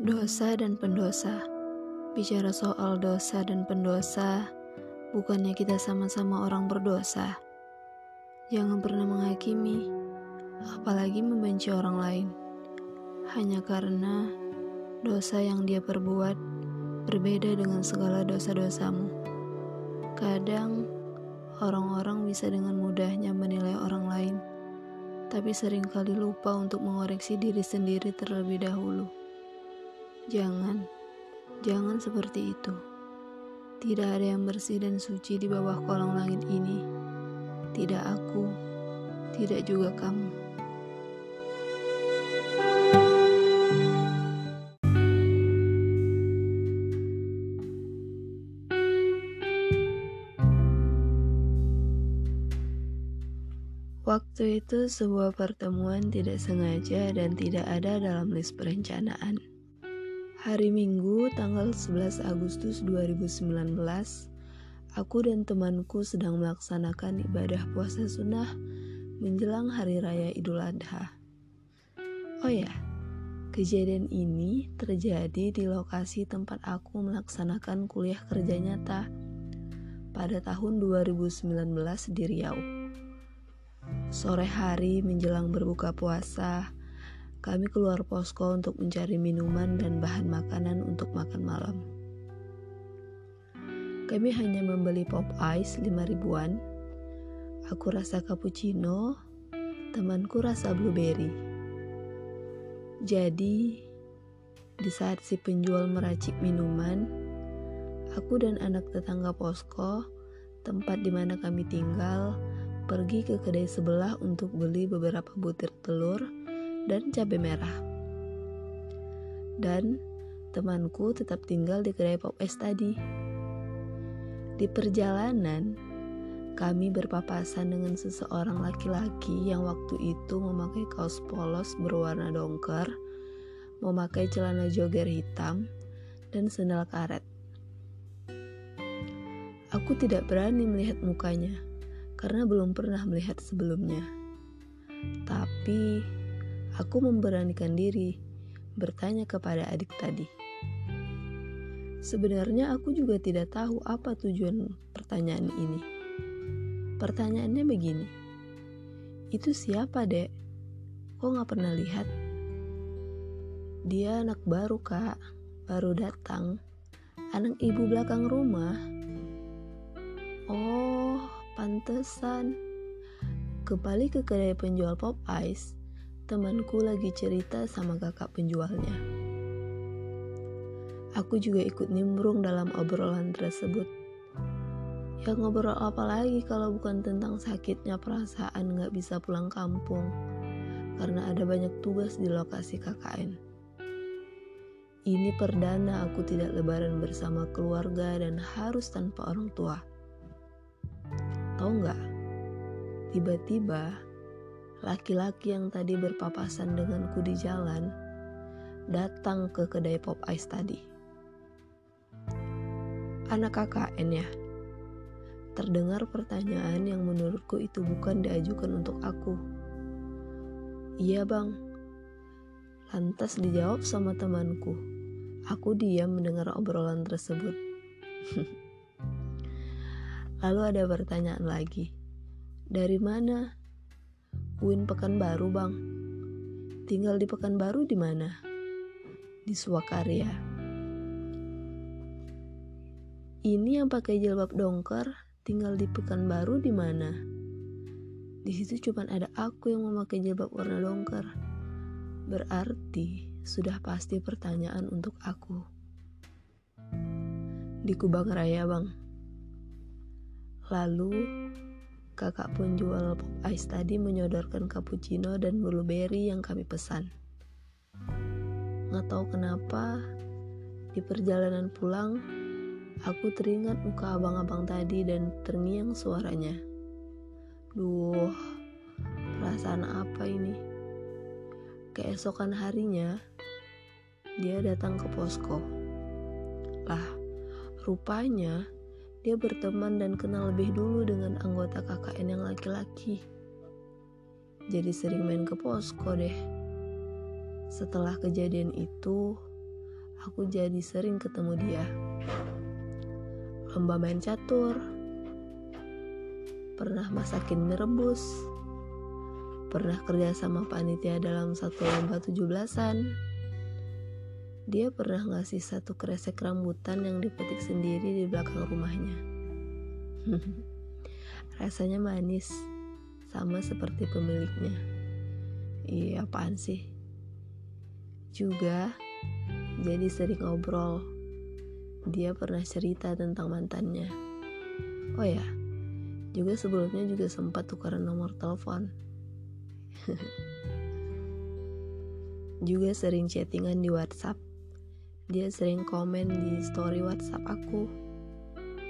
Dosa dan pendosa. Bicara soal dosa dan pendosa, bukannya kita sama-sama orang berdosa. Jangan pernah menghakimi, apalagi membenci orang lain. Hanya karena dosa yang dia perbuat berbeda dengan segala dosa-dosamu. Kadang orang-orang bisa dengan mudahnya menilai orang lain, tapi sering kali lupa untuk mengoreksi diri sendiri terlebih dahulu. Jangan, jangan seperti itu. Tidak ada yang bersih dan suci di bawah kolong langit ini. Tidak aku, tidak juga kamu. Waktu itu sebuah pertemuan tidak sengaja dan tidak ada dalam list perencanaan. Hari Minggu tanggal 11 Agustus 2019, aku dan temanku sedang melaksanakan ibadah puasa sunnah menjelang Hari Raya Idul Adha. Oh ya, kejadian ini terjadi di lokasi tempat aku melaksanakan kuliah kerja nyata pada tahun 2019 di Riau. Sore hari menjelang berbuka puasa, kami keluar posko untuk mencari minuman dan bahan makanan untuk makan malam. Kami hanya membeli pop ice 5 ribuan. Aku rasa cappuccino, temanku rasa blueberry. Jadi, di saat si penjual meracik minuman, aku dan anak tetangga posko, tempat di mana kami tinggal, pergi ke kedai sebelah untuk beli beberapa butir telur dan cabai merah. Dan temanku tetap tinggal di kedai pop es tadi. Di perjalanan, kami berpapasan dengan seseorang laki-laki yang waktu itu memakai kaos polos berwarna dongker, memakai celana jogger hitam, dan sendal karet. Aku tidak berani melihat mukanya karena belum pernah melihat sebelumnya. Tapi aku memberanikan diri bertanya kepada adik tadi. Sebenarnya aku juga tidak tahu apa tujuan pertanyaan ini. Pertanyaannya begini, itu siapa dek? Kok gak pernah lihat? Dia anak baru kak, baru datang. Anak ibu belakang rumah. Oh, Pantesan. Kembali ke kedai penjual pop ice, temanku lagi cerita sama kakak penjualnya. Aku juga ikut nimbrung dalam obrolan tersebut. Ya ngobrol apa lagi kalau bukan tentang sakitnya perasaan gak bisa pulang kampung karena ada banyak tugas di lokasi KKN. Ini perdana aku tidak lebaran bersama keluarga dan harus tanpa orang tua. Tahu nggak? Tiba-tiba, laki-laki yang tadi berpapasan denganku di jalan datang ke kedai pop ice tadi. Anak KKN ya? Terdengar pertanyaan yang menurutku itu bukan diajukan untuk aku. Iya bang. Lantas dijawab sama temanku. Aku diam mendengar obrolan tersebut. Lalu ada pertanyaan lagi. Dari mana? Uin Pekanbaru, Bang. Tinggal di Pekanbaru di mana? Di Suakarya. Ini yang pakai jilbab dongker tinggal di Pekanbaru di mana? Di situ cuma ada aku yang memakai jilbab warna dongker. Berarti sudah pasti pertanyaan untuk aku. Di Kubang Raya, Bang. Lalu, kakak penjual pop ice tadi menyodorkan cappuccino dan blueberry yang kami pesan. Nggak tahu kenapa, di perjalanan pulang, aku teringat muka abang-abang tadi dan terngiang suaranya. Duh, perasaan apa ini? Keesokan harinya, dia datang ke posko. Lah, rupanya dia berteman dan kenal lebih dulu dengan anggota KKN yang laki-laki. Jadi sering main ke posko deh. Setelah kejadian itu, aku jadi sering ketemu dia. Lomba main catur, pernah masakin mie rebus, pernah kerja sama panitia dalam satu lomba tujuh belasan. Dia pernah ngasih satu kresek rambutan yang dipetik sendiri di belakang rumahnya. Rasanya manis, sama seperti pemiliknya. Iya, apaan sih? Juga jadi sering ngobrol. Dia pernah cerita tentang mantannya. Oh ya, juga sebelumnya juga sempat tukaran nomor telepon. juga sering chattingan di WhatsApp. Dia sering komen di story WhatsApp aku.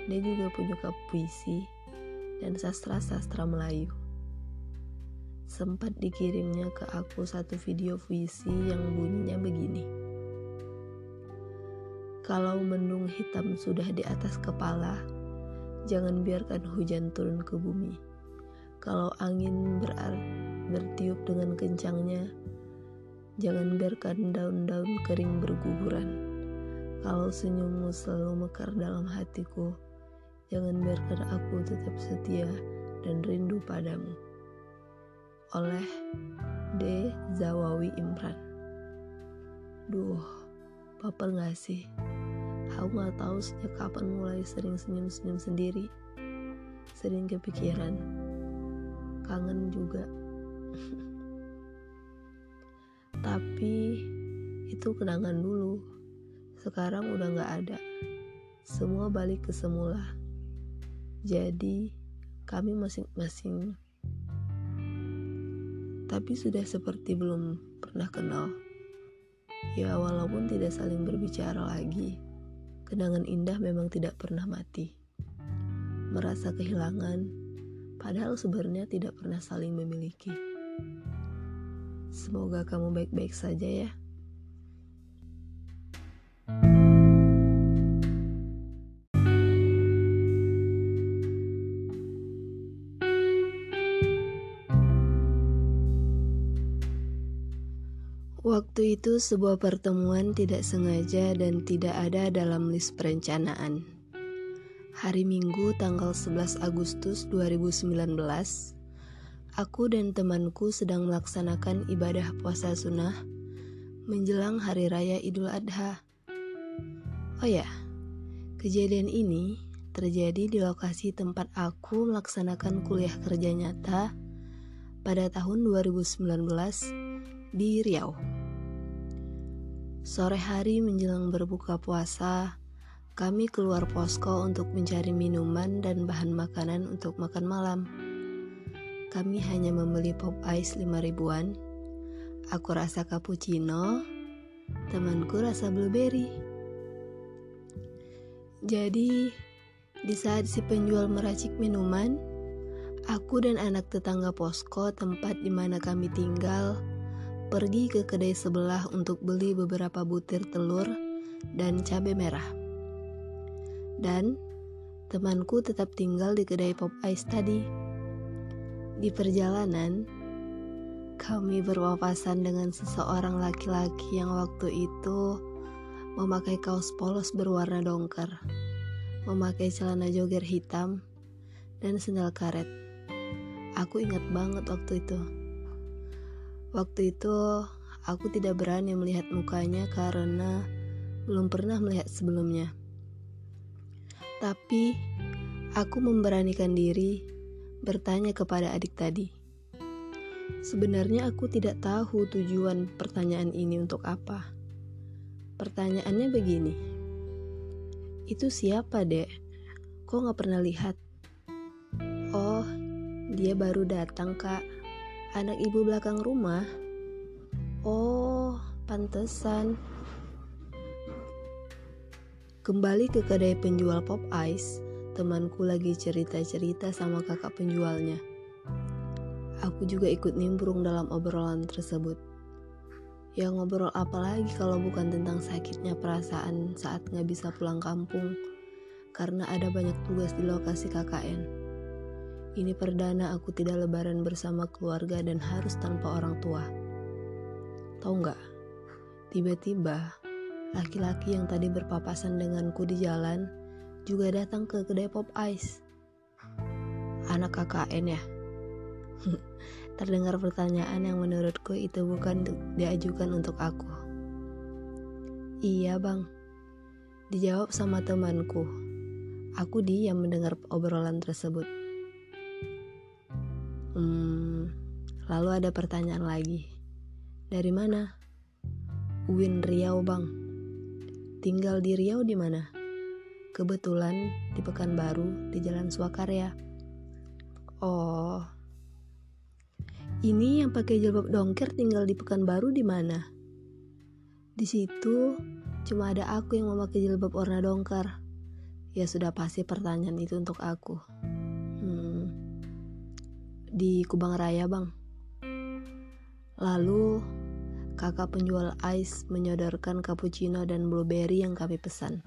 Dia juga punya puisi dan sastra-sastra Melayu. Sempat dikirimnya ke aku satu video puisi yang bunyinya begini. Kalau mendung hitam sudah di atas kepala, jangan biarkan hujan turun ke bumi. Kalau angin berar bertiup dengan kencangnya, jangan biarkan daun-daun kering berguguran. Kalau senyummu selalu mekar dalam hatiku, jangan biarkan aku tetap setia dan rindu padamu. Oleh D. Zawawi Imran Duh, baper gak sih? Aku gak tahu sejak kapan mulai sering senyum-senyum sendiri. Sering kepikiran. Kangen juga. Tapi itu kenangan dulu. Sekarang udah gak ada. Semua balik ke semula. Jadi kami masing-masing tapi sudah seperti belum pernah kenal. Ya walaupun tidak saling berbicara lagi, Kenangan indah memang tidak pernah mati. Merasa kehilangan, padahal sebenarnya tidak pernah saling memiliki. Semoga kamu baik-baik saja ya. Waktu itu sebuah pertemuan tidak sengaja dan tidak ada dalam list perencanaan. Hari Minggu tanggal 11 Agustus 2019, aku dan temanku sedang melaksanakan ibadah puasa sunnah menjelang Hari Raya Idul Adha. Oh ya, kejadian ini terjadi di lokasi tempat aku melaksanakan kuliah kerja nyata pada tahun 2019 di Riau. Sore hari menjelang berbuka puasa, kami keluar posko untuk mencari minuman dan bahan makanan untuk makan malam. Kami hanya membeli pop ice 5 ribuan. Aku rasa cappuccino, temanku rasa blueberry. Jadi, di saat si penjual meracik minuman, aku dan anak tetangga posko tempat di mana kami tinggal pergi ke kedai sebelah untuk beli beberapa butir telur dan cabai merah. Dan temanku tetap tinggal di kedai pop ice tadi. Di perjalanan, kami berwawasan dengan seseorang laki-laki yang waktu itu memakai kaos polos berwarna dongker, memakai celana jogger hitam, dan sendal karet. Aku ingat banget waktu itu. Waktu itu aku tidak berani melihat mukanya karena belum pernah melihat sebelumnya. Tapi aku memberanikan diri bertanya kepada adik tadi. Sebenarnya aku tidak tahu tujuan pertanyaan ini untuk apa. Pertanyaannya begini. Itu siapa, Dek? Kok gak pernah lihat? Oh, dia baru datang, Kak anak ibu belakang rumah. Oh, pantesan. Kembali ke kedai penjual pop ice, temanku lagi cerita-cerita sama kakak penjualnya. Aku juga ikut nimbrung dalam obrolan tersebut. Ya ngobrol apa lagi kalau bukan tentang sakitnya perasaan saat nggak bisa pulang kampung karena ada banyak tugas di lokasi KKN. Ini perdana aku tidak lebaran bersama keluarga dan harus tanpa orang tua. Tahu nggak? Tiba-tiba Laki-laki yang tadi berpapasan denganku di jalan juga datang ke kedai pop ice. Anak KKN ya? Terdengar pertanyaan yang menurutku itu bukan diajukan untuk aku. Iya bang, dijawab sama temanku. Aku diam mendengar obrolan tersebut. Hmm, lalu ada pertanyaan lagi. Dari mana? Uin Riau bang. Tinggal di Riau di mana? Kebetulan di Pekanbaru di Jalan Swakarya. Oh, ini yang pakai jilbab dongker tinggal di Pekanbaru di mana? Di situ cuma ada aku yang memakai jilbab warna dongker. Ya sudah pasti pertanyaan itu untuk aku. Di Kubang Raya bang. Lalu kakak penjual ice menyodorkan cappuccino dan blueberry yang kami pesan.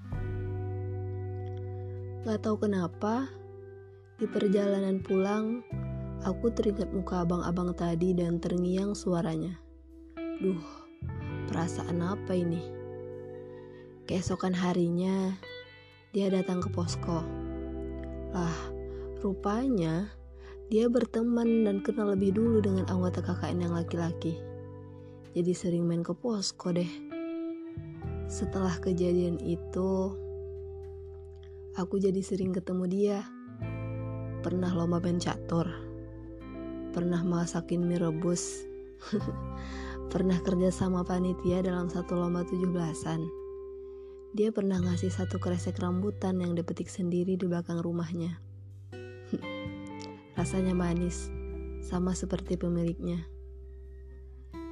Gak tahu kenapa, di perjalanan pulang, aku teringat muka abang-abang tadi dan terngiang suaranya. Duh, perasaan apa ini? Keesokan harinya, dia datang ke posko. Lah, rupanya dia berteman dan kenal lebih dulu dengan anggota KKN yang laki-laki. Jadi sering main ke posko deh. Setelah kejadian itu, aku jadi sering ketemu dia. Pernah lomba main catur. Pernah masakin mie rebus. pernah kerja sama panitia dalam satu lomba tujuh belasan dia pernah ngasih satu kresek rambutan yang dipetik sendiri di belakang rumahnya. Rasanya manis, sama seperti pemiliknya.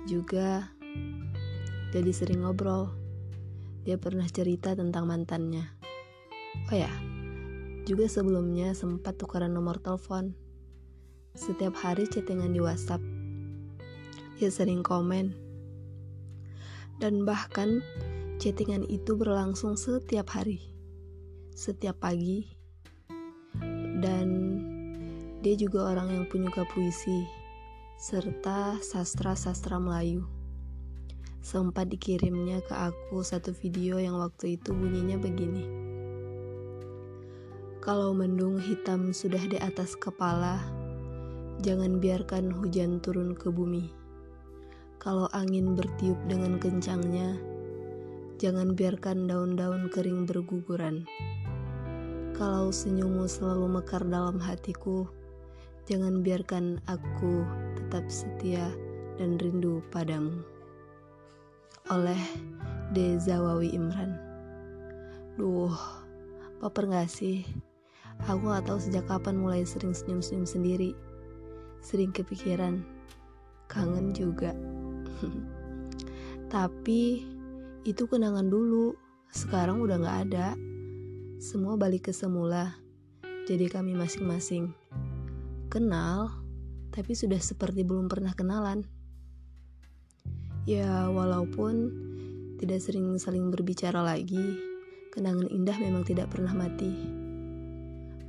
Juga, jadi sering ngobrol. Dia pernah cerita tentang mantannya. Oh ya, juga sebelumnya sempat tukaran nomor telepon. Setiap hari chattingan di WhatsApp. Dia sering komen. Dan bahkan Chattingan itu berlangsung setiap hari, setiap pagi, dan dia juga orang yang penyuka puisi serta sastra-sastra Melayu. Sempat dikirimnya ke aku satu video yang waktu itu bunyinya begini. Kalau mendung hitam sudah di atas kepala, jangan biarkan hujan turun ke bumi. Kalau angin bertiup dengan kencangnya, Jangan biarkan daun-daun kering berguguran. Kalau senyummu selalu mekar dalam hatiku, jangan biarkan aku tetap setia dan rindu padamu. Oleh Dezawawi Imran. Duh, baper gak sih? Aku gak tahu sejak kapan mulai sering senyum-senyum sendiri. Sering kepikiran, kangen juga. Tapi itu kenangan dulu, sekarang udah gak ada. Semua balik ke semula, jadi kami masing-masing. Kenal, tapi sudah seperti belum pernah kenalan. Ya, walaupun tidak sering saling berbicara lagi, kenangan indah memang tidak pernah mati.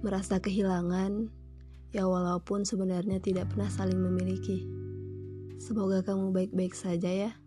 Merasa kehilangan, ya walaupun sebenarnya tidak pernah saling memiliki. Semoga kamu baik-baik saja ya.